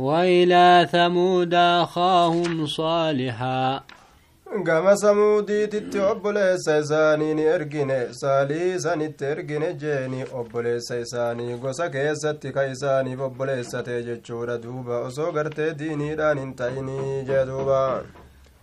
وإلى ثمود أخاهم صالحا. قام سمود تتعبل سيساني نرقين ساليسا نترقين جيني. أبل سيساني قوسا كيسا تكيساني ببل ستججور دوبا. أسوغرت ديني ران انتيني جدوبا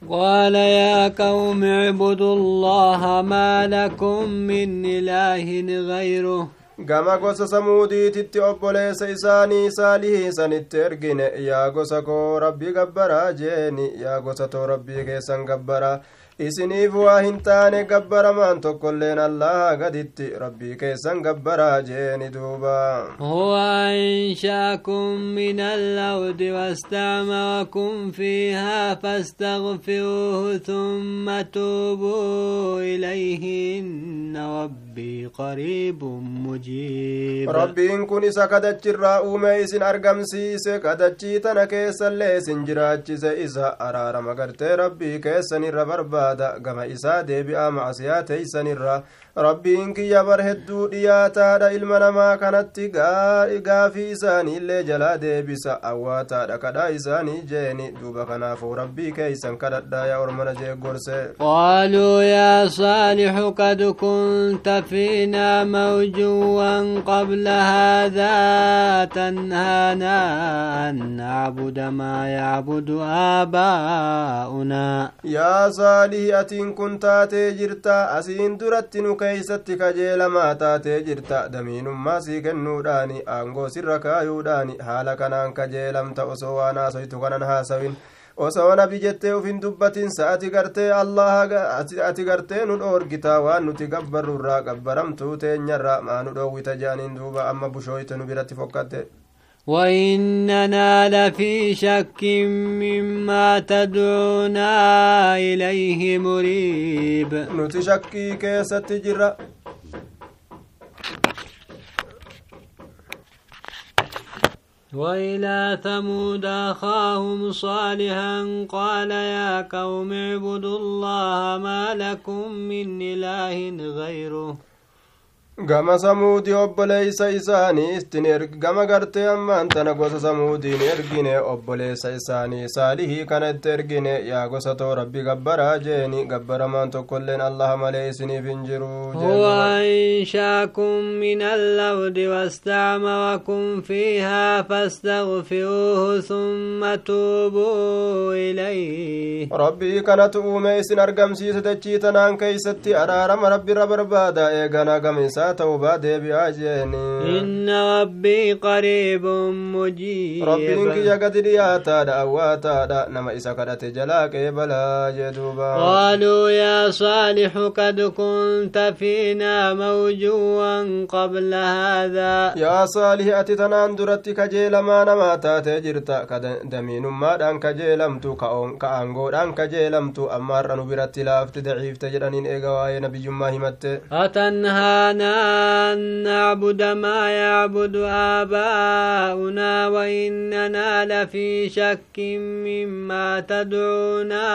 قال يا قوم اعبدوا الله ما لكم من إله غيره. Gama gosa samuudiititti obboleessa isaanii saalihii sanitti ergine yaa gosa koo rabbii gabbaraa jeeni yaa gosa too rabbii keessan gabbaraa isiniif waa hin taane gabbaramaan tokkoilleen allaha gaditti rabbii keessan gabbaraa jeeni duuba هو أنشأكم من الأرض واستعمركم فيها فاستغفروه ثم توبوا إليه إن ربي قريب مجيب rabbiin kun isa kadachirraa uume isin argamsiise kadachii tana keessallee isin jiraachise isa araarama gartee rabbii keessanirra barbaada gama isaa deebi'aa macsiyaa teeysanirra rabbiin kiyya bar hedduu dhiyaataadha ilma namaa kanatti gaafii isaaniillee jalaa deebisa awwaataadha kadhaa isaanii jeeni duuba kanaafuu rabbii keeysan kadhadhaa yaa ormana jee gorse قالوا يا صالح قد كنت فينا موجوا قبل هذا تنهانا أن نعبد ما يعبد آباؤنا yaa saalihii atiin kun taatee jirta. Asiin duratti nu keeysatti kajeelamaa taatee jirta. Damiinummaa sii kennuudhaani aangoo sirra kaayuudhaani haala kanaan kajeelamta. Osoo waan haasoytu kanan haasawin. Osoo nabi jettee ufin dubbatin sa'ati gartee allaha gartee nu dhoorgita waan nuti gabbarrurraa gabbaramtuu teenyarra maa nu dhoowwita jaaniin duuba. Amma bushooyte nu biratti fokkatte وإننا لفي شك مما تدعونا إليه مريب shakkii keessatti jirra وإلى ثمود أخاهم صالحا قال يا قوم اعبدوا الله ما لكم من إله غيره gama samuudii obboleeysa isaaniistin gama gartee ammaan tana gosa samuudiin ergine obboleessa isaanii saalihii kana itti ergine yaa gosa too rabbi gabbaraa jeeni gabbaramaan tokkoilleen allaha malee isiniif hin jiru هو أنشاكم من الأرض واستعمركم فيها فاستغفروه ثم توبوا إليه rabbii kanatu uume isin argamsiise dachii tanaan keeysatti araarama rabbirra barbaada eegana isaa ta'ubaa deebi'aa jeeni إن ربي قريب مجيب rabbiin kiyya gadi dhiyaataadha awwaataadha nama isa kadhate jalaa qeebalaa jee duuba قالوا يا صالح قد كنت فينا موجوا قبل هذا ati tanaan duratti kajeelamaa namaa taatee jirta ka damiinummaadhaan kajeelamtu ka aangoodhaan kajeelamtu amma har'a nu biratti laafte daciifte jedhaniin eega waa'ee nabiyyummaa himatte أتنهانا أن نعبد ما يعبد آباؤنا وإننا لفي شك مما تدعونا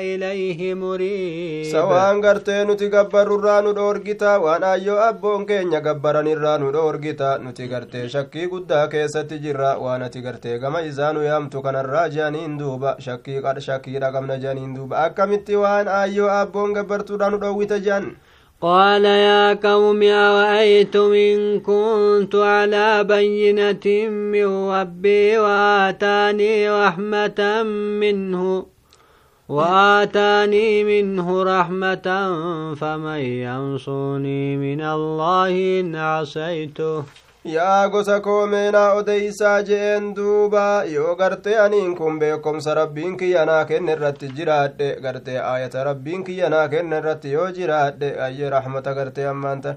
إليه مريب sawaan gartee nuti gabbarurraa nu dhoorgita waan ayyoo abboon keenya gabbaranirraa nu dhoorgita nuti gartee shakkii guddaa keessatti jirra waan ati gartee gama isaa nu yaamtu kanarraa jeaniin duuba shakkii shakkiidha qabna jeaniin duuba akkamitti waan ayyoo abboon gabbartuudhaa nu dhoowwita jean قال يا قوم أرأيتم إن كنت على بينة من ربي وآتاني رحمة منه وآتاني منه رحمة فمن ينصرني من الله إن عصيته؟ Yaa gosa koomeenaa odeysaa je'een duuba yoo gartee aniin kun beekomsa rabbiin kiyya naa kenne irratti jiraadhe gartee aayata rabbiin kiyya naa kenne irratti yoo jiraadhe ayyee rahmata gartee ammaanta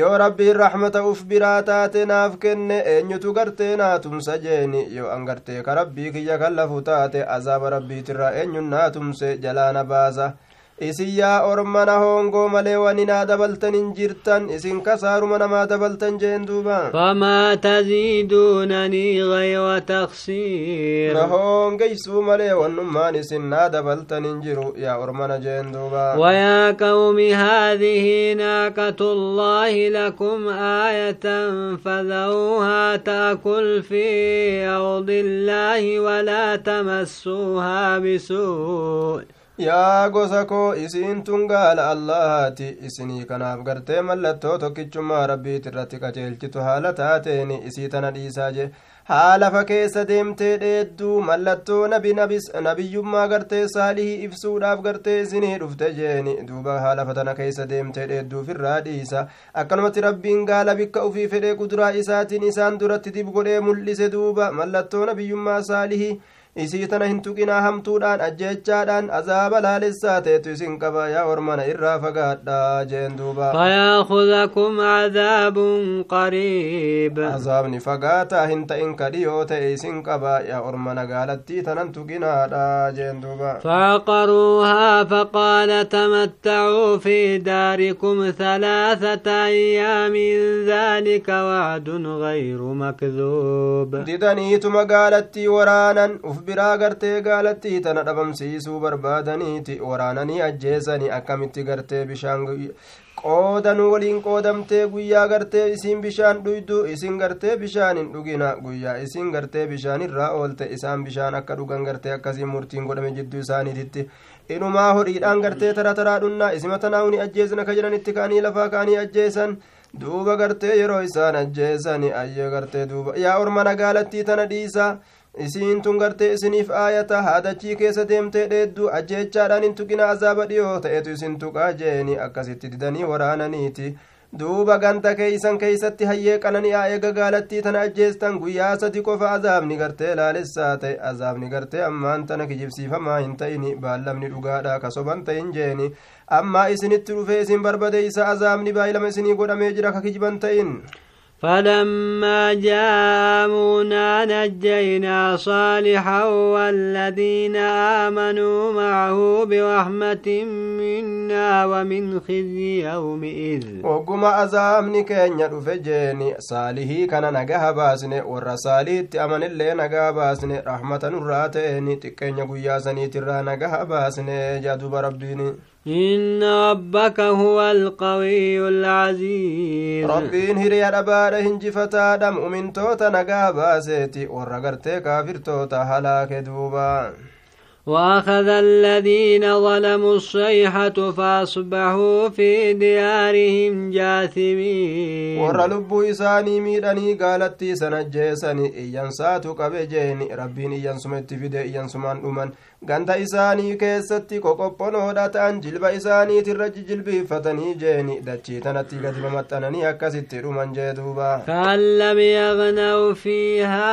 yoo rabbiin rahmata uf biraa taate naaf kenne eenyutu gartee naa tumsa jeeni? Yoo an gartee ka rabbii kiyya kan lafu taate azaaba rabbiitirraa eenyun naa tumse jalaana baasa isin yaa ormana hoongoo malee wani naa dabaltan hin jirtan isin kasaaruma namaa dabaltan jeen duuba famaa taziiduunanii gayra taksiir na hoongeysuu malee wannummaan isin naa dabaltan hin jiru yaa ormana jeen duuba ويا قوم هذه ناقة الله لكم آية فذروها تأكل في أرض الله ولا تمسوها بسوء yaa gosa koo isiin tun gaala allahaati isinii kanaaf gartee mallattoo tokkichummaa rabbiit irratti qajeelchitu haala taateeni isii tana dhiisaa je haa lafa keessa deemtee dheedduu mallattoo nabiyyummaa gartee saalihii ibsuudhaaf gartee isinii dhufte jeeni duuba haa lafa tana keessa deemtee dheedduufirraa dhiisa akkanumatti rabbiin gaala bikka ufii fedhee kuduraa isaatiin isaan duratti dib godhee mul'ise duuba mallattoo nabiyyummaa saalihii isii tana hin tuqinaa hamtuudhaan ajjeechaadhaan azaaba laalessaa teetu isin qaba yaa ormana irraa fagaadha jeen duuba fayaakudakum cadaabun qariib azaabni fagaataa hin ta'in kadhiyoo ta'e isin qaba yaa ormana gaalattii tanan tuqinaadha jeen duuba فعقروها فقال تمتعوا في داركم ثلاثة أيام ذلك وعد غير مكذوب gaalattii waraanan uf biraa gartee gaalattii tana dhabamsiisuu barbaadaniiti waraananii ajjeesanii akkamitti gartee bishaan qoodanuu waliin qoodamtee guyyaa gartee isiin bishaan dhuydu isin gartee bishaan hin dhugina guyyaa isin gartee bishaan irraa oolte isaan bishaan akka dhugan gartee akkasiin murtiin godhame jidduu isaaniititti inumaa horiidhaan gartee tara taraa dhunnaa isima tanaa'uni ajjeesna ka kaanii lafaa kaanii ajjeesan duuba gartee yeroo isaan ajjeesani ayyee gartee duuba yaa ormana gaalattii tana dhiisa isiin tun gartee isiniif aayata haadachii keessa deemtee dheeddu ajjeechaadhaan hin tuqina azaaba dhiyoo ta'etu isin tuqaa jeeni. Akkasitti didanii waraananiiti. Duuba ganta keeysan keeysatti hayyee qanani'aa eega gaalattii tana ajjeestan. Guyyaa sadi qofa azaabni gartee laalessaa ta'e. Azaabni gartee ammaan tana kijibsiifamaa hin ta'ini. Baallamni dhugaadha kasoban ta'in jeeni. Ammaa isinitti dhufee isin barbadeeysa azaabni baay'ilama isinii godhamee jira ka kijiban ta'in فلما جاء أمرنا نجينا صالحا والذين آمنوا معه برحمة منا ومن خزي يومئذ وقما أزامني كين يدف جيني صالحي كان نجاها باسني ورا صالحي أمن اللي نجاها باسني رحمة نراتيني تكين يقويا سني ترى نجاها باسني جادو بربيني إن ربك هو القوي العزيز ربين هريا أبادا هنجفتا دم أمين توتا نقا باسيتي ورقرتي كافر توتا هلاك دوبا وأخذ الذين ظلموا الصيحة فأصبحوا في ديارهم جاثمين. ورى لب إساني ميراني قالت تيسان الجيساني إيان ساتو قبجين ربين إيان سمت في دي إيان سمان أمان. قانت إساني كيستي كوكوبون ودات أنجل بإساني ترج جلبي فتني جيني. دتشي تنتي قد ممتنني أكسي ترومان جيدوبا. كان لم يغنوا فيها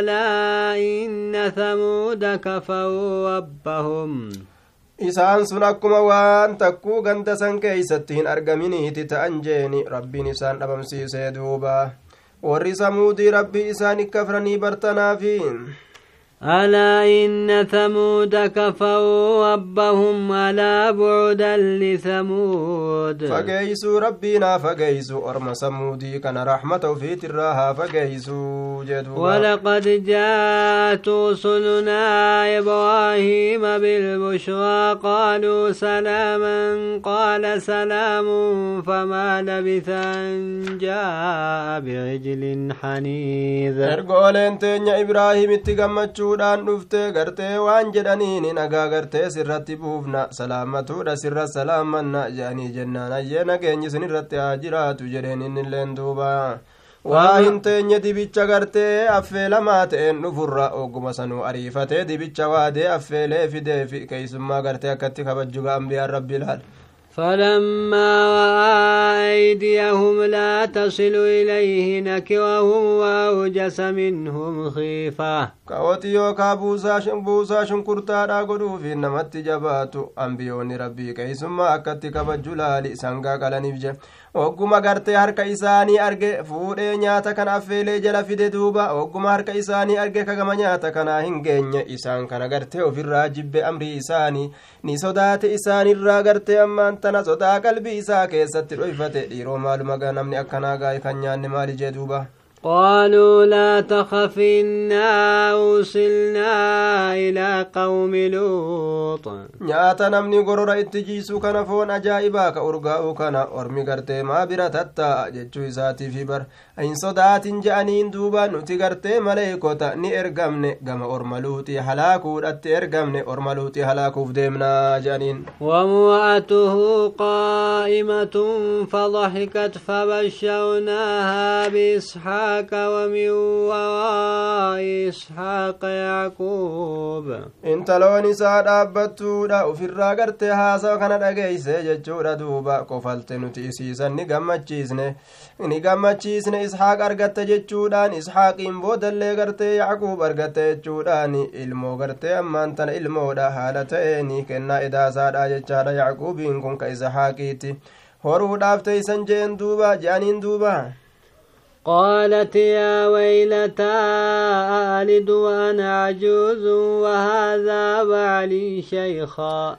ألا إن ثمود كفو waan takkuu ganda san keeysatti hin argaminiiti ta'an jeeni rabbiin isaan dhabamsiisee duuba warri samuudii rabbii isaan ikkafranii bartanaafi ألا إن ثمود كفروا ربهم ألا بعدا لثمود. فقيسوا ربنا فقيسوا أرم سمودي كان رحمة في تراها فقيسوا جدوا ولقد جاءت رسلنا إبراهيم بالبشرى قالوا سلاما قال سلام فما لبث أن جاء بعجل حنيذ. ergooleen teenya ibraahiimitti gammachuudhaan dhufte gartee waan jedhaniin nagaa gartee sirratti buufna salaamatuudha sirra salaamanna jedhanii jennaan. Ayyee nageenyi isin irratti haa jiraatu jedheen innilleen duuba. Waa hin teenye dibicha gartee affeelamaa ta'een dhufurra ogguma sanuu ariifatee dibicha waadee affeelee fideefi keeysummaa gartee akkatti kabajjuga ambiyaan rabbi ilaala فلما أيديهم لا تصل إليه نكرهم وأوجس منهم خيفة. كوتيو كابوسا شنبوسا شنكرتا راقدو في نمت جباتو أنبيوني ربي كيسما أكتك بجلالي سنقا قلني ogguma gartee harka isaanii arge fuudhee nyaata kana affeelee jala fide duuba. Ogguma harka isaanii arge kagama nyaata kanaa hin geenye. Isaan kana gartee ofirraa jibbe amrii isaanii ni sodaate isaanirraa gartee ammaan tana sodaa qalbii isaa keessatti dhoyfate. Dhiiroo maaluma namni akkanaa gaa'e kan nyaanne maali jee duuba قالوا لا تخف إنا أوصلنا إلى قوم لوط. نعطى نمني قرر اتجيسو كان فون أجائبا كأرقاو كان أرمي قرتي ما برتتا جتشو إساتي في بر. إن صدات جأنين دوبا نتي قرتي مليكو تأني إرقمني قم أرملوتي حلاكو رتي إرقمني أرملوتي حلاكو فديمنا جأنين. ومواته قائمة فضحكت فبشوناها بإسحاق إسحاق ومن وراء إسحاق يعقوب إن تلون إسا دابتودا وفرا قرتي هاسا كان دقيسي ججورا دوبا قفلت نتي إسيسا نقمتشيسني ni gammachiisne ishaaq argatte jechuudhaan ishaaqiin boodallee gartee yacquub argatte jechuudhaan ilmoo gartee ammaan tana ilmoodha haala ta'eeni kennaa idaasaadha jechaadha yacquubiin kun ka ishaaqiiti horuudhaaf teeysan jeen duuba je'aniin duuba قالت يا ويلتى ألد وأنا عجوز وهذا بعلي شيخا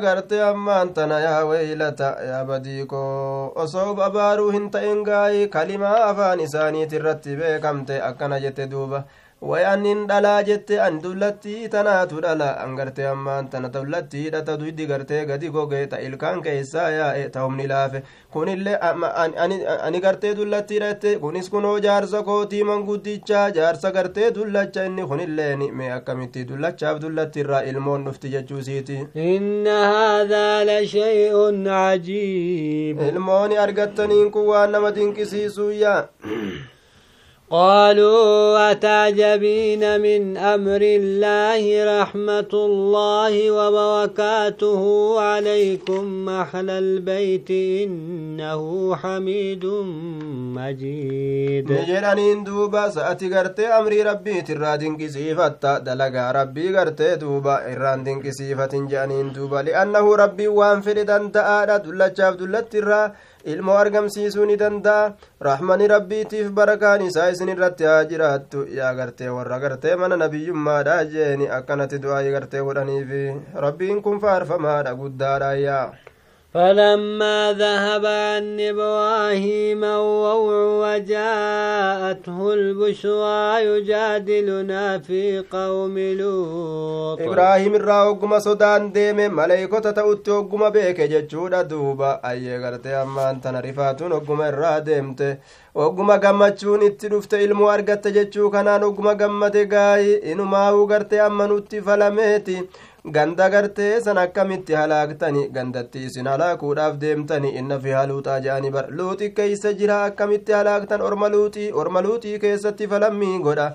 gartee ammaan tana yaa weeylata yaa badiiko osoo abaaruu hin ta'in gaa'ii kalimaa afaan isaaniit irratti beekamte akkana jette duuba way annin dhalaa jette an dullattii tanaatu dhala an gartee ammaan tana dullattiidha ta duydi gartee gadi goge ta ilkaan keeysaa yaa'e ta humni laafe kunillee ani gartee dullattiidha jette kunis kunoo jaarsa kootii manguddichaa jaarsa gartee dullacha inni kunilleen mee akkamitti dullachaaf dullattiirraa ilmoon dhufti jechuusiiti inna haadhaa lashay'un cajiib ilmooni argattaniin kun waan nama dinqisiisuuyyaa قالوا أتعجبين من أمر الله رحمة الله وبركاته عليكم أهل البيت إنه حميد مجيد. نجرانين دوبا سأتي غرتي أمري ربي ترادين كسيفة دلقا ربي غرتي دوبا إران كسيفة جانين دوبا لأنه ربي وان فريدان تآلا دلتشاف دلت ilmoo argamsiisuu ni danda'a rahmani rabbiitiif barakaan isaa isin irratti haa jiraattu yaa gartee warra gartee mana nabiyyummaadha jeeni akkanatti du'aayii gartee godhaniifi rabbiin kun faarfamaadha guddaadha yaa فلما ذهب عن إبراهيم الروع وجاءته البشرى يجادلنا في قوم لوط إبراهيم الرا وقم صدان ديم ملائكة تأتي وقم بيك ججودة دوبا أي غرتي أما أنت نرفاتون وقم الرا ديمت وقم gammachuun itti dhufte ilmoo argatte jechuu kanaan ogguma gammate gaayi inumaa'uu gartee amma nutti falameeti ganda gartee san akkamitti halaaktani gandatti isin halaakuudhaaf deemtani inna fi haluuxaa je'ani bar luuxi keeysa jira akkamitti halaaktan orma luuxii orma luuxii keessatti falammii godha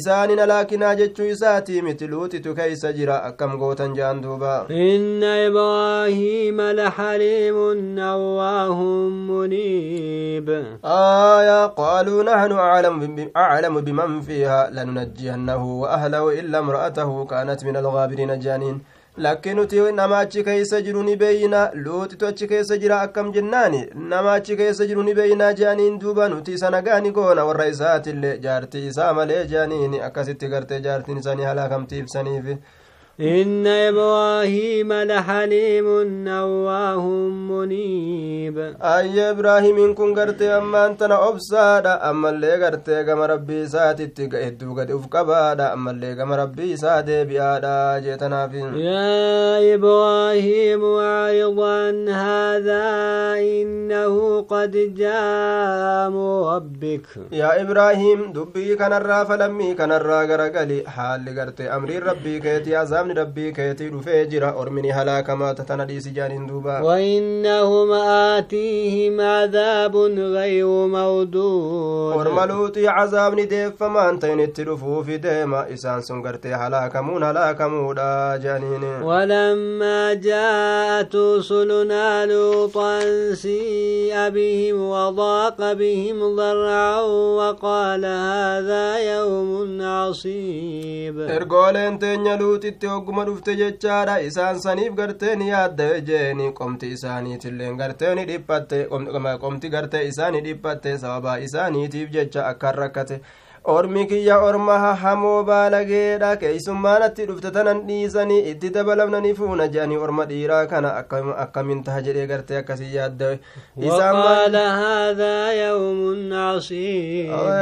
isaanin halaakinaa jechuu isaatii miti luuxitu keeysa jira akkam gootan je'an duuba inna ibraahiima laxaliimun awwaahun muniib آية قالوا نحن أعلم أعلم بمن فيها لننجينه وأهله إلا امرأته كانت من الغابرين جانين lakki nuti nama achi keeysa jiru ni beeyna luuxitu achi keessa jira akkam jennaani nama achi keessa jiru ni beeynaa jeaniin duuba nuti isa nagaani goona warra isaatillee jaartii isaa malee jeaniin akkasitti gartee jaartiin isaanii halaakamti ibsaniif إن إبراهيم لحليم أواه منيب. أي إبراهيم كن قرتي أما أنت أبسادا أما اللي قرتي كما ربي ساتي تقهدو قد أفقبادا أما اللي كما ربي ساتي بيادا جيتنا في يا إبراهيم أعرض عن هذا إنه قد جاء ربك. يا إبراهيم دبي كان الرافة لمي كان الراغر قلي حال قرتي أمري ربي كيتي عذاب rabbii keetii dhufee jira ormini halaakamaa tatana dhiisi jaaniin duuba وإنهم آتيهم عذاب غير مودود orma luuxii cazaabni deeffamaan ta'in itti dhufuufi deema isaan sun gartee halaakamuun halaakamuudha jaaniin ولما جاءت رسلنا لوطا سيء بهم وضاق بهم ضرعا وقال هذا يوم عصيب ergooleen teenya luuxitti ogguma dhufte jechaadha isaan saniif gartee ni yaaddawe jeeni qomti isaaniitilleen gartee ni dhiphatte qomti gartee isaanii dhiphatte sababaa isaaniitiif jecha akkan rakkate ormi kiyya orma hahamoo baalageedha keeysummaanatti dhufte tanan dhiisanii itti dabalamnani fuuna jedhanii orma dhiiraa kana akkamin taha jedhee gartee akkasii yaaddawe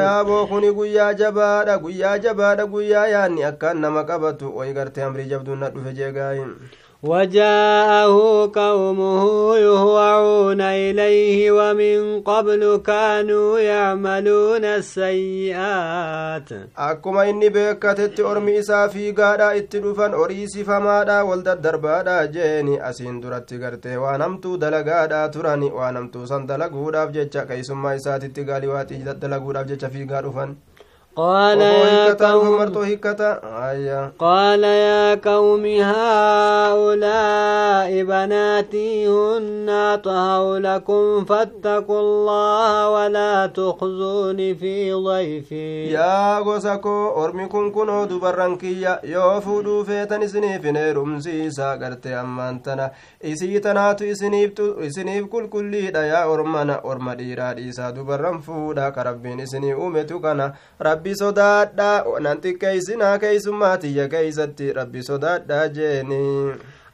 yaaboo kuni guyyaa jabaadha guyyaa jabaadha guyyaa yaanni akkaan nama qabatu way gartee amrii jabduun na dhufe jeegaayin وجاءه قومه يهوعون إليه ومن قبل كانوا يعملون السيئات. أكما إني بكتت أرمي إسا في غادا اتدفن أريسي فمادا ولد الدربادا جيني أسين درت غرتي وانمتو دلغادا تراني وانمتو سندلغودا بجيشا كيسما إساتي تغالي واتي دلغودا بجيشا في غادفن قال يا قوم قال يا قوم هؤلاء بناتي هن أطهر لكم فاتقوا الله ولا تخزوني في ضيفي. يا غوسكو أرمكم كنو دبرنكيا يو فودو فيتن إسنيف نيرمسيسا قرتي أمانتنا. إسي تناتو إسنيف كل كليدا يا أرمنا أرم ديرا إسا دبرن فودا كربين إسني أمتو كان ربي rabbi sodaadha nan xiqqeeysinaa keeysummaatiyya keeysatti rabbi sodaadha jeeni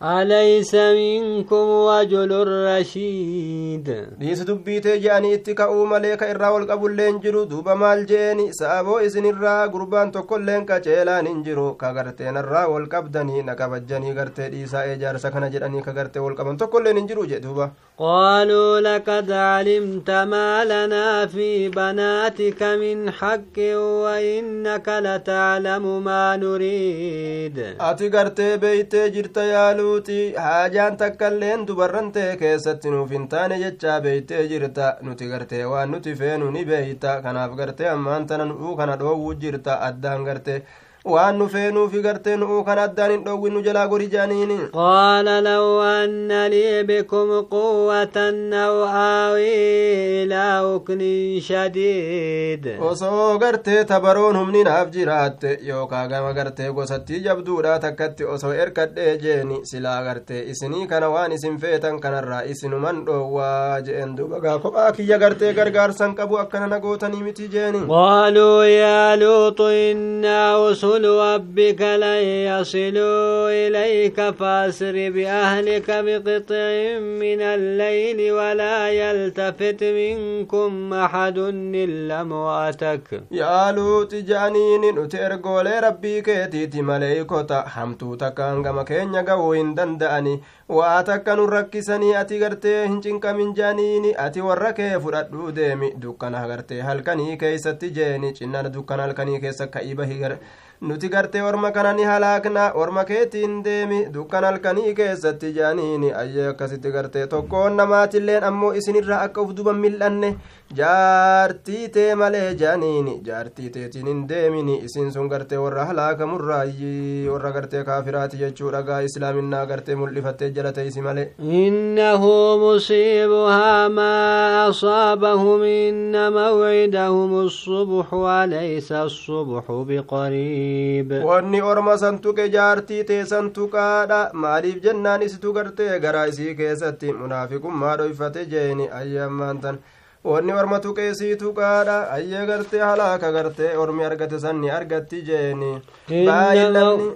أليس منكم وجل الرشيد ليس دبيتي جاني اتكا اوما الراول قبل لنجرو دوبا مال جاني سابو ازن الرا قربان تقول لنكا چيلا ننجرو كغرتين الراول قبدني نكبجني غرتي ديسا ايجار سكنا جراني كغرتي والقبان تقول لننجرو جي دوبا قالوا لقد علمت ما لنا في بناتك من حق وإنك لتعلم ما نريد اتي غرتي بيتي يالوتي حاجان تكالين دبرن تي كيست نوفين تاني جتشا بيتي جرتا نتي قرتي وان نتي فينو ني بيتا كناف قرتي أمان تنن أو كنا دو جرتا أدان قرتي waan nu feenuufi gartee nu'uu kan addaan hin dhoowwin nu jalaa gori jaaniini qaala law anna lii bikum quwwatan aw aawii ilaa uknin shadiid osoo gartee tabaroon humni naaf jiraatte yookaa gama gartee gosattii jabduudha takkatti osoo erkadhee jeeni silaa gartee isinii kana waan isin feetan kanarraa isinuman dhoowwaa jeen duba gaa kophaa kiyya gartee gargaarsan qabu akkana nagootanii miti jeeni qaaluu yaa luuxu innaa usul رسل ربك لن يصلوا إليك فاسر بأهلك بقطع من الليل ولا يلتفت منكم أحد إلا امرأتك يا لوط جانين نترقول ربي كيتيتي مليكوتا حمتو تكان كما كين يقوين دندأني waa takka nu rakkisanii ati gartee hin cinqamin jaaniini ati warra kee fudhadhuu deemi dukkana gartee halkanii keeysatti jeeni cinnana dukkana halkanii keessa ka'ibahi nuti gartee orma kana ni halaakna orma keetiin deemi dukkan halkanii keessatti jaaniini ayyee akkasitti gartee tokkoon namaatilleen ammoo isinirraa akka uf duban mil'anne jaartii tee malee jaaniini jaartii teetiin hin deemini isin sun gartee warra halaakamurraayyi warra gartee kaafiraati jechuudha gaa islaaminaa gartee mul'ifattee jala teeysi malee innahu musiibuhaa maa asaabahum inna mawcidahum الصبح وليس الصبح بقريب wanni orma san tuqe jaartii teessan tuqaadha maaliif jennaan isitu gartee garaa isii keessatti munaafiqummaa dhoyfate jeeni ayyammaan tan wanni orma tuqeesii tuqaadha ayyee gartee halaaka gartee ormi argate sanni argatti jeeni baay'inamni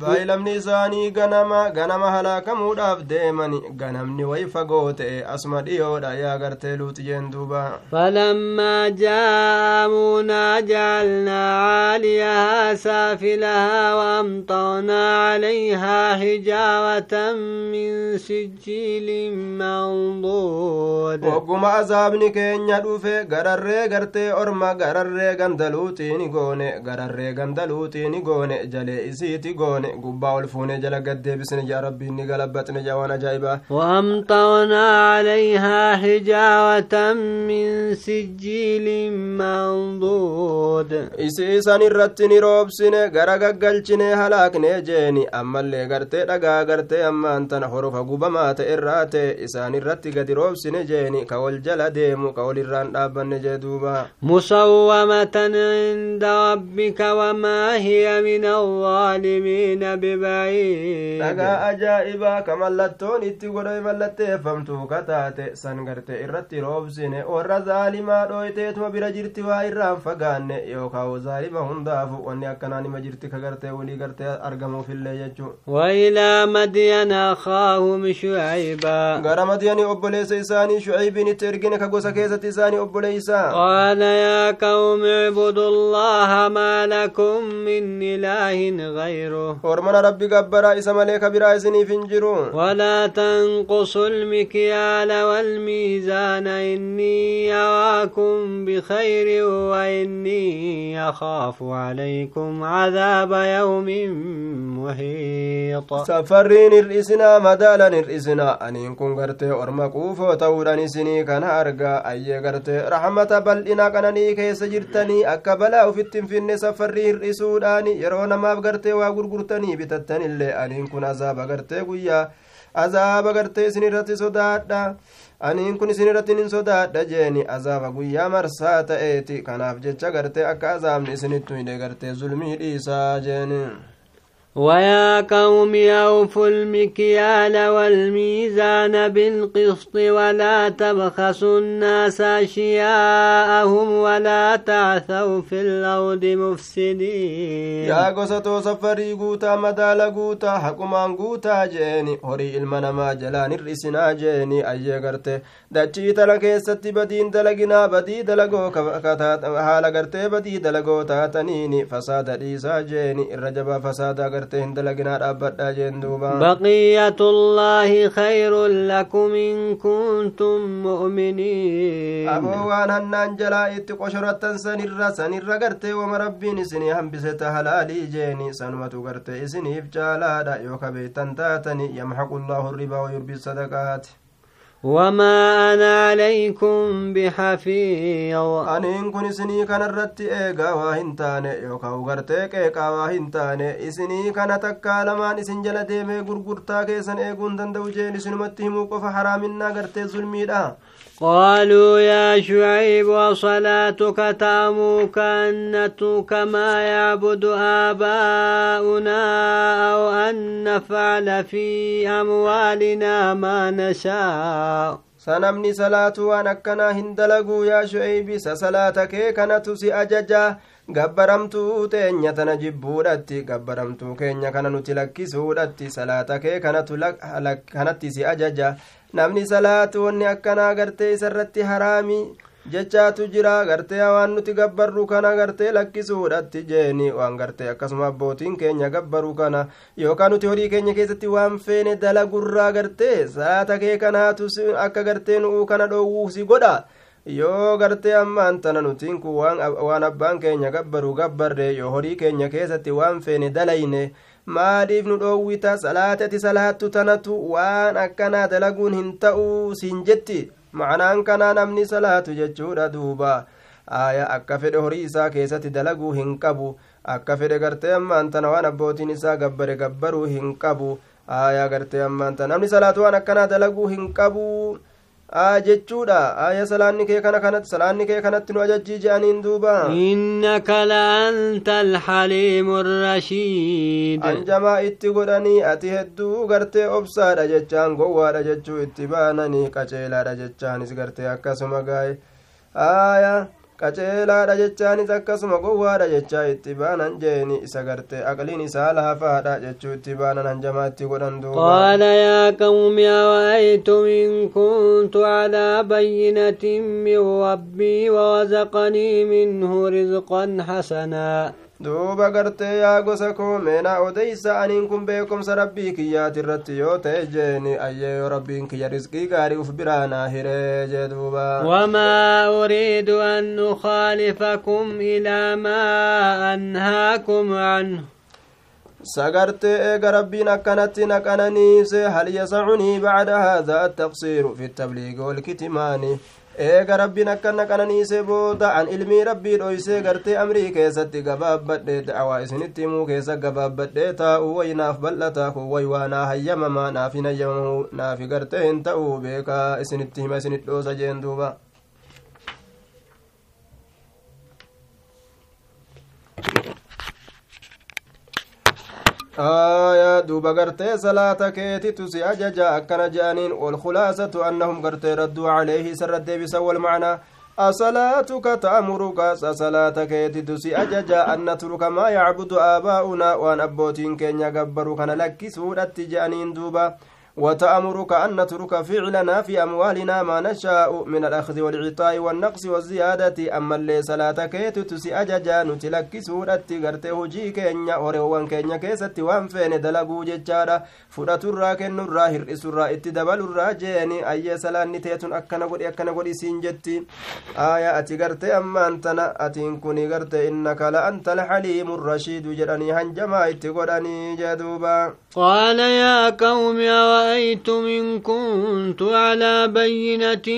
baay'ilamni isaanii ganama ganama halaakamuudhaaf deemani. Ganamni way fagoo ta'e asuma dhiyoodha. Yaa gartee luuxiyeen duuba. Falammaa jaa amuunaa jaalnaa caaliyahaa saafilahaa waamxarnaa calayhaa hijaaratan min sijjiilin manduud. Wogguma azaabni keenya dhufe gararree gartee orma gararree gandaluutiini goone gararree gandaluutiini goone jalee isiiti goone goone gubbaa ol fuunee jala gaddeebisne jaa rabbiin ni galabbaxne jaa waan ajaa'ibaa وأمطرنا عليها حجارة من سجيل منضود ثمود isiisan irratti ni roobsine gara gaggalchine halaakne jeeni ammallee gartee dhagaa gartee ammaan tana horofa gubamaa ta'e irraa ta'e isaan irratti gadi roobsine jeeni ka wal jala deemu ka wal irraan dhaabbanne jee duuba musawwamatan min alظaalimiina bibaciid dhagaa ajaa'ibaa ka mallattoon itti godhame mallatteeffamtu ka taate san garte irratti roobsine warra zaalimaa dhooyteetuma bira jirti waa irraan fagaanne yookaa zaalima hundaafu wanni akkanaan ima jirti ka gartee walii gartee argamuufillee jechuu وإلى مدين أخاهم شعيبا gara madiyanii obboleessa isaanii shucaybiin itti ergine ka gosa keessatti isaanii obboleeysa قال يا قوم اعبدوا الله ما لكم من إله غيره hormana rabbi gabbaraa isa malee ka biraa isiniif hin jiru ولا تنقصوا المكيال والميزان إني أراكم بخير وإني أخاف عليكم عذاب يوم محيط safarriin hir'isinaa madaalan hir'isinaa aniin kun gartee orma quufoo ta'uudhaan isinii kana argaa ayyee gartee raxmata bal'ina qananii keessa jirtanii akka balaa ufitti hin finne safarrii hir'isuudhaan yeroo namaaf gartee waa gurgurtanii bitattanillee aniin kun azaaba gartee guyyaa azaaba gartee isin irratti sodaadha aniin kun isin irratti nin sodaadha jeeni azaaba guyyaa marsaa ta'eeti kanaaf jecha gartee akka azaabni isinittu hidhe gartee zulmii dhiisaa jeeni ويا قوم أوفوا المكيال والميزان بالقسط ولا تبخسوا الناس أشياءهم ولا تعثوا في الأرض مفسدين. يا قصتو سفري قوتا مدال قوتا حكما قوتا جيني هري المنا ما جلان الرسنا جيني أي قرت دچي تلك ستي بدين تلقنا بدي تلقو كفاكتات حالا قرت بدي تلقو تاتنيني فساد ريسا جيني. الرجب فساد قرت gartee hin dalaginaa dhaabbadhaa jeen duuba بقية الله خير لكم إن كنتم مؤمنين aboo waan hannaan jalaa itti qoshorattan sanirra sanirra gartee wama rabbiin isinii hambise ta halaalii jeeni sanumatu gartee isiniif caalaadha yoo kabeettan taatani yamxaqu llaahu ribaa wayurbi sadaqaati وما أنا عليكم بحفيظ. أنين كن سني كان الرت إيقا تاني يوكا وغرتك إيقا واهن تاني إسني كان تكا لما نسن جل ديمي قرقرتا كيسن إيقون دندو جيني سنمتهم وقف حرامنا غرتي ظلمي قالوا يا شعيب وصلاتك تأمرك أن نترك ما يعبد آباؤنا أو أن نفعل في أموالنا ما نشاء. سنمني صلاة وأنا كنا هندلقوا يا شعيب سصلاتك كنت سأججا gabbaramtuu teenya tana jibbuudhatti gabbaramtuu keenya kana nuti lakkisuudhatti salaata kee kanatti si ajaja namni salaatu wanni akkanaa gartee isarratti haraami jechaatu jira gartee waan nuti gabbarru kana gartee lakkisuudhatti jeeni waan gartee akkasuma abbootiin keenya gabbaru kana yookaan nuti horii keenya keessatti waan feene dalagurraa gartee salaata kee kanaatu akka gartee nu'uu kana dhoowwuu si godha yoo gartee ammaan tana nutiin kun waan abbaan keenya gabbaru gabbarre yoo horii keenya keessatti waan feene dalayne maaliif nu dhoowwita salaatati salaattu tanatu? Waan akkanaa dalaguun hin ta'uu siin jetti. Macnaan kanaa namni salaatu jechuudha duuba. Aya akka fedhe horii isaa keessatti dalaguu hin qabu. Akka fedhe gartee ammaan tana waan abbootiin isaa gabbare gabbaruu hin qabu. Aya gartee ammaan tana namni salaatu waan akkanaa dalaguu hin qabu jechuudha aya salaanni kee kana kanatti salaanni kee kanatti nu ajajjii je'aniin duuba innaka laanta alxaliimu rashiid anjamaa itti godhanii ati hedduu gartee obsaadha jechaan gowwaadha jechuu itti baananii qaceelaadha jechaanis gartee akkasuma gaa'e aya qaceelaadha jechaanis akkasuma gowwaadha jechaa itti baanan jeeni isa garte aqliin isaa laafaadha jechuu itti baanan hanjamaa itti godhan قال يا قوم أرأيتم إن كنت على بينة من ربي ورزقني منه رزقا حسنا duuba gartee yaa gosa koo meenaa odeysa aniin kun beekomsa rabbii kiyyaati irratti yoo ta'e jeeni ayyeeyoo rabbiin kiyya rizqii gaarii uf biraanaa hiree jee duuba. Wamaa uriidu an ukhaalifakum ilaa maa anhaakum anhu. Sagartee eega rabbiin akkanatti naqananiise hal yasacunii bacda haadha attaqsiiru fi tabliigi walkitimaani eega rabbiin akkana qananiise booda an ilmii rabbii dhoysee gartee amrii keessatti gabaabbadhe dacwaa isinitti himuu keessa gabaabbadhe taa'u way naaf bal'ata kun way waa naa hayyamamaa naaf hin hayyamamu naafi gartee hin ta'u beekaa isinitti hima isinit dhoosa jeen duuba آية دوبا قرتي صلاة كيتي تسي أججا أكنا جانين والخلاصة أنهم قرتي ردوا عليه سرد بسوى المعنى أصلاتك تأمرك؟ صلاة كيتي تسي أججا أن نترك ما يعبد آباؤنا وأن أبوتين كين يقبروا كان لك سورة جانين دوبا. وتأمرك أن نترك فعلنا في أموالنا ما نشاء من الأخذ والعطاء والنقص والزيادة. أما اللي صلاة كيت تسي أججا نتلك سورة غرته جي كينيا ورهوان كينيا كيست وان فين دلقو ججارة فرات الرا كن الرا هرئس الرا اتدبل الرا جيني. أي سلان نتيتون أكنا قد أكنا قد سنجتي آية أتي غرتي أما أنتنا أتين كوني غرتي. إنك لأنت الحليم الرشيد. جراني هنجما اتقراني جدوبا. قال يا قوم أرأيتم إن كنت على بينة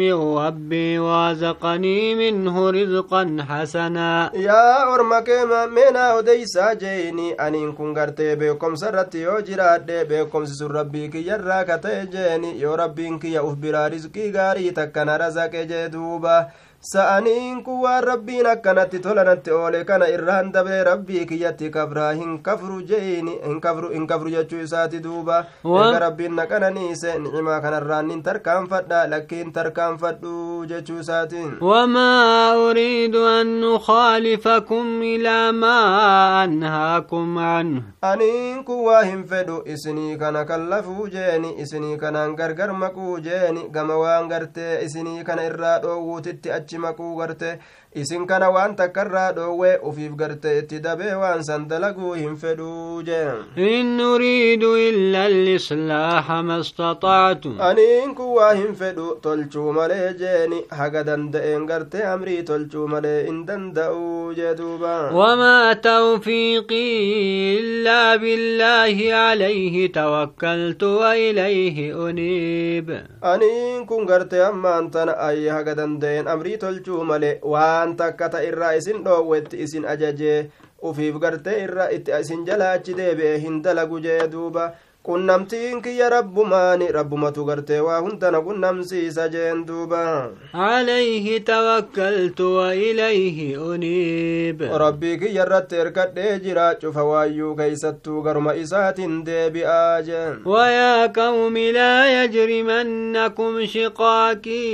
من ربي وأزقني منه رزقا حسنا؟ يا أرمك منا أديسا جيني أن كن غرتي بكم سرت يو جراد بكم سسر ربي كي يراك تيجيني يو ربي كي يأفبرا رزقي غاري تكنا رزق جدوبا sa'aniin kun waan rabbiin akkanatti tolanatti oole kana irraan dabree rabbii kiyyatti kabraa hin kafru jeeni hin kafru jechuu isaati duuba eega rabbiin naqananiise nicimaa kanarraan nin tarkaanfadha lakkiin tarkaanfadhu jechuu isaatiin wamaa uriidu an nukaalifakum ilaa maa anhaakum anhu aniin kun waa hin fedhu isinii kana kallafuu jeeni isinii kanaan gargar maquu jeeni gama waan gartee isinii kana irraa dhoowwuutitti achi achi maquu garte isin kana waan takkarraa dhoowwee ufiif garte itti dabee waan san dalaguu hin fedhuu jee in nuriidu illa alislaaha ma istaxaatu aniin kun waa hin fedhu tolchuu malee jeeni haga danda'een garte amrii tolchuu malee in danda'uu jee duuba wamaa tawfiiqii illaa billaahi alayhi tawakkaltu wa ilayhi uniib aniin kun garte ammaan tana ayye haga danda'een amrii tolchuu male waan takka ta irraa isin dhoowwetti isin ajajee ufiif gartee irra itti isin jala achi deebi'e hin dalagu jee duuba qunnamtiin kiyya rabbumaani rabbumatu gartee waa hundana qunnamsiisa jeen duuba alayhi tawakkaltu wa ilayhi uniib rabbii kiyya irratti erkadhee jira cufa waayyuu keeysattuu garuma isaatin deebi'aa jeen ويا قوم لا يجرمنكم شقاقي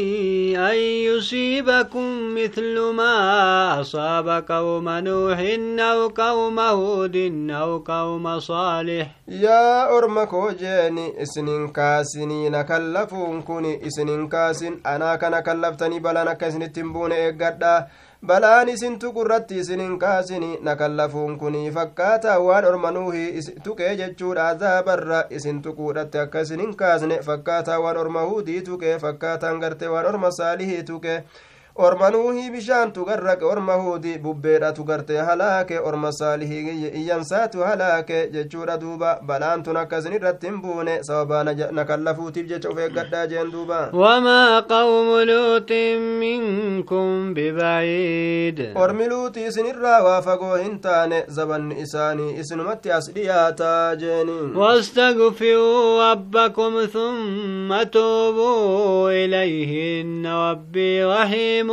أن يصيبكم مثل ما أصاب قوم نوح أو قوم هود أو قوم صالح yaa orma koo jeeni isinin kaasinii na kallafuun kun isinin kaasin anaa kana kallaftanii balaan akka isinitti hin buune eeggadha balaan isin tuqurratti isinin kaasini na kallafuun kun fakkaata waan orma nuuhi tuqee jechuudha azaabarra isin tuquudhatti akka isinin kaasne fakkaata waan orma huudii tuqe fakkaataan garte waan orma saalihii tuqe orma nuuhii bishaan tugarraqe orma huudi bubbeedhatu garte halaake orma saalihii iyyansaatu halaake jechuudha duuba balaan tun akkasin irratti hin buune sababaa na kallafuutiif jecha uf eeggadhaa jeen duuba وما قوم لوط منكم ببعيد ormi luutii isinirraa waa fagoo hin taane zabanni isaanii isinumatti as dhiyaataa jeeni واستغفروا ربكم ثم توبوا إليه إن ربي رحيم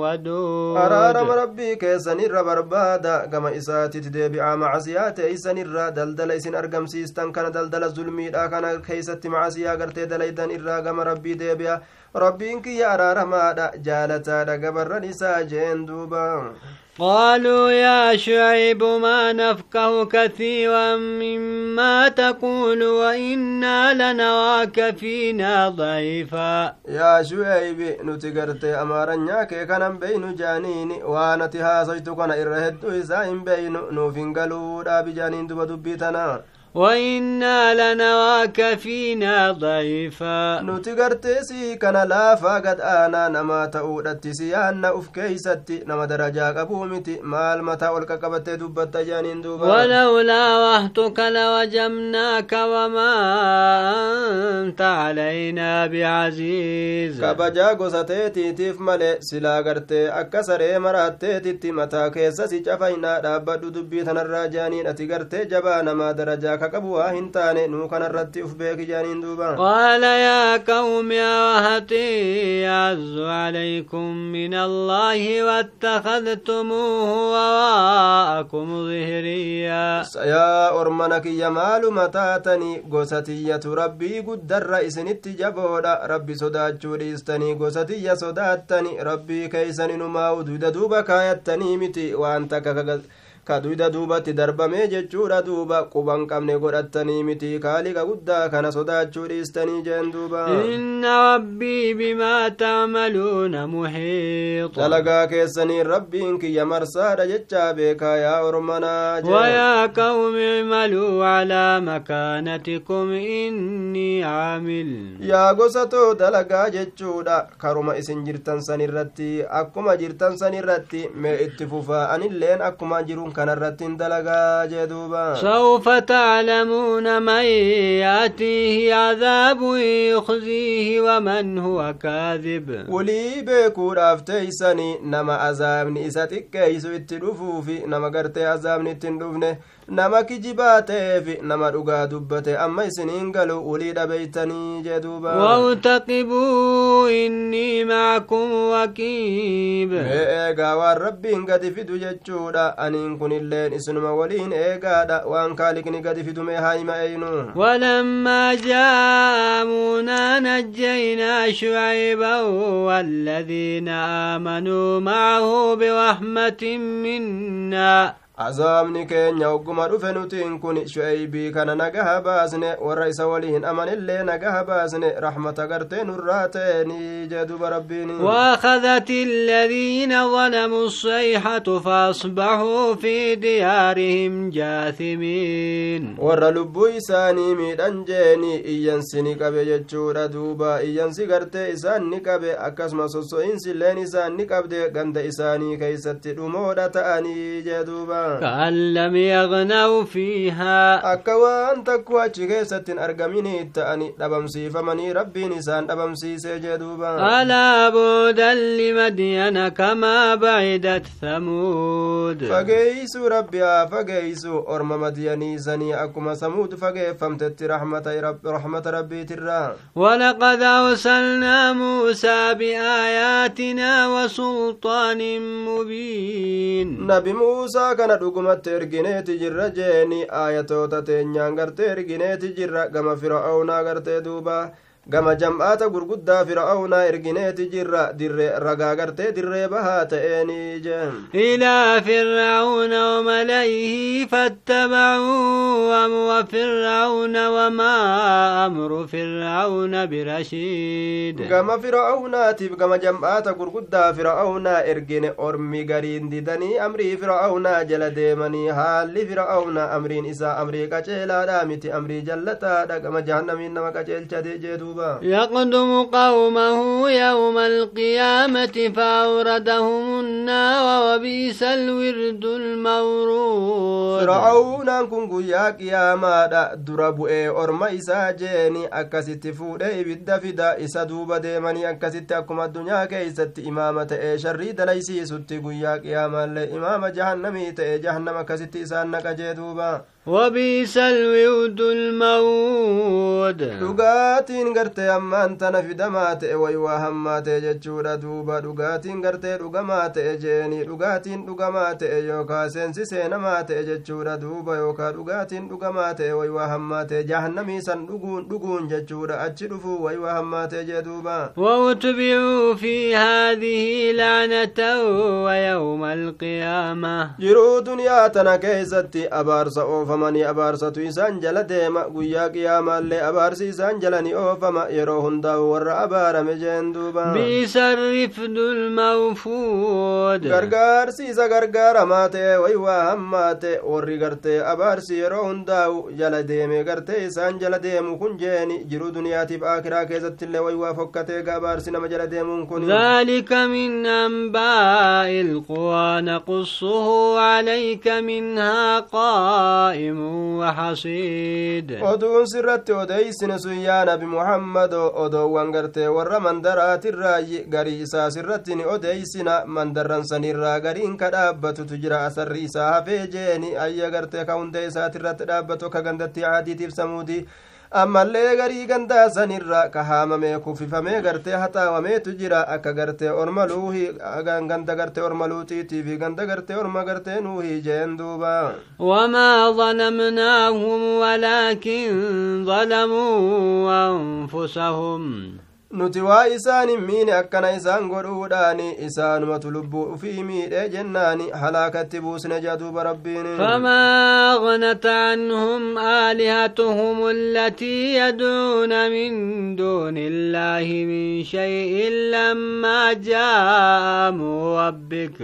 ودود araarama rabbii keessanirra barbaada gama isaatitti deebi'aa macasiyaa teeysanirra daldala isin argamsiistan kana daldala zulmiidha kana keeysatti macasiyaa gartee dalaydan irraa gama rabbii deebi'a rabbiin kiyya araaramaadha jaalataadha gabarran isaa jeen duuba قالوا يا شعيب ما نفقه كثيرا مما تقول وإنا لنراك فينا ضعيفا yaa shu'eeybi nuti gartee amaaranyaa kee kanan beeynu jaaniini waan ati haasoytu kana irra hedduu isaa hin وإنا لنراك فينا ضعيفا نتغرتسي كان لا فقد أنا نما تؤدت سيان أف كيستي نما درجا قبومتي مال متى قبت دبت جانين دوبا ولولا وحتك لوجمناك وما أنت علينا بعزيز. كبجا قصتي تيف ملي سلا غرتي أكسري مراتي متا كيسسي جفاينا dhaabbadhu dubbii tanarraa jaaniin ati gartee jabaa namaa uf beeki jaaniin duuba qaala yaa qawmi awahatii yaazzu calaykum min allaahi waattakadtumuuhu wawaa'akum zihriyaa yaa ormana kiyya maaluma taatanii gosatiyyatu rabbii guddarra isinitti jaboodha rabbi sodaachuu dhiistanii gosatiyya sodaattani rabbii keeysan inumaa uduuda duuba ka duyda duubatti darbamee jechuudha duuba quban qabne godhattanii miti kaaliqa guddaa kana sodaachuu dhiistanii jeen duuba inna rabbii bimaa tacmaluuna muxiixa dalagaa keessaniin rabbiin kiyya marsaadha jechaa beekaa yaa ormanaa wayaa qawmi imaluu calaa makaanatikum innii caamil yaa gosatoo dalagaa jechuudha karuma isin jirtan san irratti akkuma jirtan san irratti mee itti fufaa anilleen akkuma jiru كان الرتين دلقا جدوبا سوف تعلمون من يأتيه عذاب يخزيه ومن هو كاذب ولي بيكو رافتيسني نما عذابني إساتك كيسو اتدفوفي نما قرتي kijibaa ta'eef nama dhugaa dubbate amma isiniin galu ulii dhabeeytanii jee duuba wawtaqibuu innii maakum waqiib mee eegaa waan rabbiin gadi fidu jechuudha aniin kunilleen isinuma waliin eegaadha waan kaaliqni gadi fidu mee haayima eynu walammaa jaamunaa najjaynaa shucayban waaladiina aamanuu macahu birahmatin minnaa azaabni keenya ogguma dhufe nutiin kun shu'eybii kana nagaha baasne warra isa waliin amanillee nagaha baasne raxmata gartee nurraa ta'eni jee duba rabbiin واخذت الذين ظلموا الصيحة فأصبحوا في ديارهم جاثمين warra lubbuu isaanii miidhan jeeni iyyansi ni qabe jechuudha duuba iyyansi gartee isaan ni qabe akkasuma sosso'insilleen isaan ni qabde ganda isaanii keeysatti dhumoodha ta'anii jee duuba كأن لم يغنوا فيها. أكوان تكوى تجيسة أرقميني تأني لبم سيفة ربي نسان لبم سيسة جدوبا. ألا بودا لمدين كما بعدت ثمود. فقيسوا ربي فقيسوا أرم مدين زني أكما ثمود فقيف فمتت رحمة, رب رحمة ربي ترى ولقد أرسلنا موسى بآياتنا وسلطان مبين. نبي موسى كان dhugumatti ergineeti jirra jeeni aayatoota teenyaan gartee ergineeti jirra gama fir'aawnaa gartee duuba gama jam'aata gurguddaa fir'aawnaa ergineeti jirra dirree ragaa gartee dirree bahaa ta'eenii jeen إلى فرعون وملئه فاتبعوا أمر فرعون وما أمر فرعون برشيد gama fir'aawnaatiif gama jam'aata gurguddaa fir'aawnaa ergine ormi gariin didanii amrii fir'aawnaa jala deemanii haalli fir'aawnaa amriin isaa amrii qaceelaadha miti amrii jallataadha gama jahannamiin nama qaceelcha jee يقدم قومه يوم القيامة فأوردهم النار وبئس الورد المورود qiyaamaadha dura bu'ee orma isaa jeeni akkasitti fuudhee ibidda fida isa duuba deemanii akkasitti akkuma addunyaa keeysatti imaama ta'ee sharrii dalaysiisutti guyyaa qiyaamaallee imaama jahannamii ta'e jahannama akkasitti isaan naqa jee duuba وبيس الود المود دغاتين غرتي أمان تنا في دمات اي وهمات جچورا دوبا دغاتين غرتي دغمات اجيني دغاتين دغمات ايو كاسن سينا مات جچورا دوبا يوكا دغاتين دغمات اي وهمات جهنم سن دغون دغون جچورا اچدفو اي وهمات جدوبا واتبعوا في هذه لعنه ويوم القيامه. جرو دنيا تنا كيزتي oofamanii abaarsatu isaan jala deema guyyaa qiyaamaallee abaarsi isaan jala ni oofama yeroo hundaa'u warra abaarame jeen duuba gargaarsi isa gargaaramaa ta'e way waa hammaate warri gartee abaarsi yeroo hundaa'u jala deeme gartee isaan jala deemu kun jeeni jiruu duniyaatiif aakiraa keessattillee way waa fokkatee ga abaarsi nama jala deemuun kun ذلك من أنباء القرى نقصه عليك منها قائم وحصيد oduun sirratti odeeysine sun yaa nabi muhammado odoowwan gartee warra mandaraatirraayi garii isaa sirratti ni odeeysina mandarran sanirraa gariin ka dhaabbatutu jira asarri isaa hafee jeeni ayya gartee ka hundee isaatirratti dhaabbatu ammallee garii gandaa sanirra ka haamamee kuffifamee gartee haxaawameetu jira akka gartee orma luuhi ganda gartee orma luutiitii fi ganda gartee orma gartee nuuhii jeen duuba وما ظلمناهم ولكن ظلموا أنفسهم nuti waa isaanin miine akkana isaan godhuudhaani isaanumatu lubbuu ufii miidhe jennaani halaakatti buusne jea duuba rabbiin فما أغنت عنهم آلهتهم التي يدعون من دون الله من شيء لما جاء ربك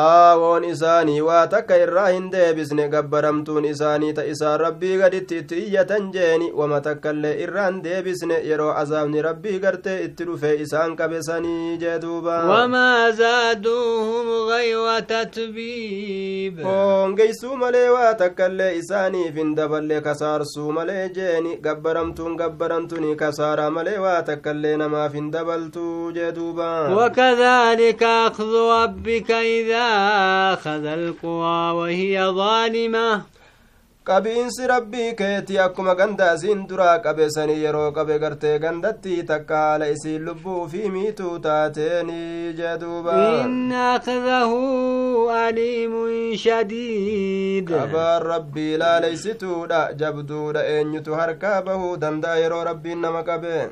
aawoon isaanii waa takka irraa hin deebisne gabbaramtuun isaanii ta isaan rabbii gaditti itti iyyatan jeeni wama takkaillee irraa hin deebisne yeroo azaabni rabbii gartee itti dhufe isaan qabesanii jee duuba wamaa zaaduuhum gayra tatbiib hoongeysuu malee waa takkaillee isaaniif hin daballe kasaarsuu malee jeeni gabbaramtuun gabbaramtuni kasaaraa malee waa takkaillee namaaf hin dabaltuu jee duuba وكذلك أخذ ربك إذا أخذ القرى وهي ظالمة qabiinsi rabbii keetii akkuma ganda isiin duraa qabesanii yeroo qabe gartee gandatti takka haala isiin lubbuu fi miituu taateeni jee duuba إن أخذه أليم شديد qabaan rabbii laaleysituudha jabduudha eenyutu harkaa bahuu danda'a yeroo rabbiin nama qabe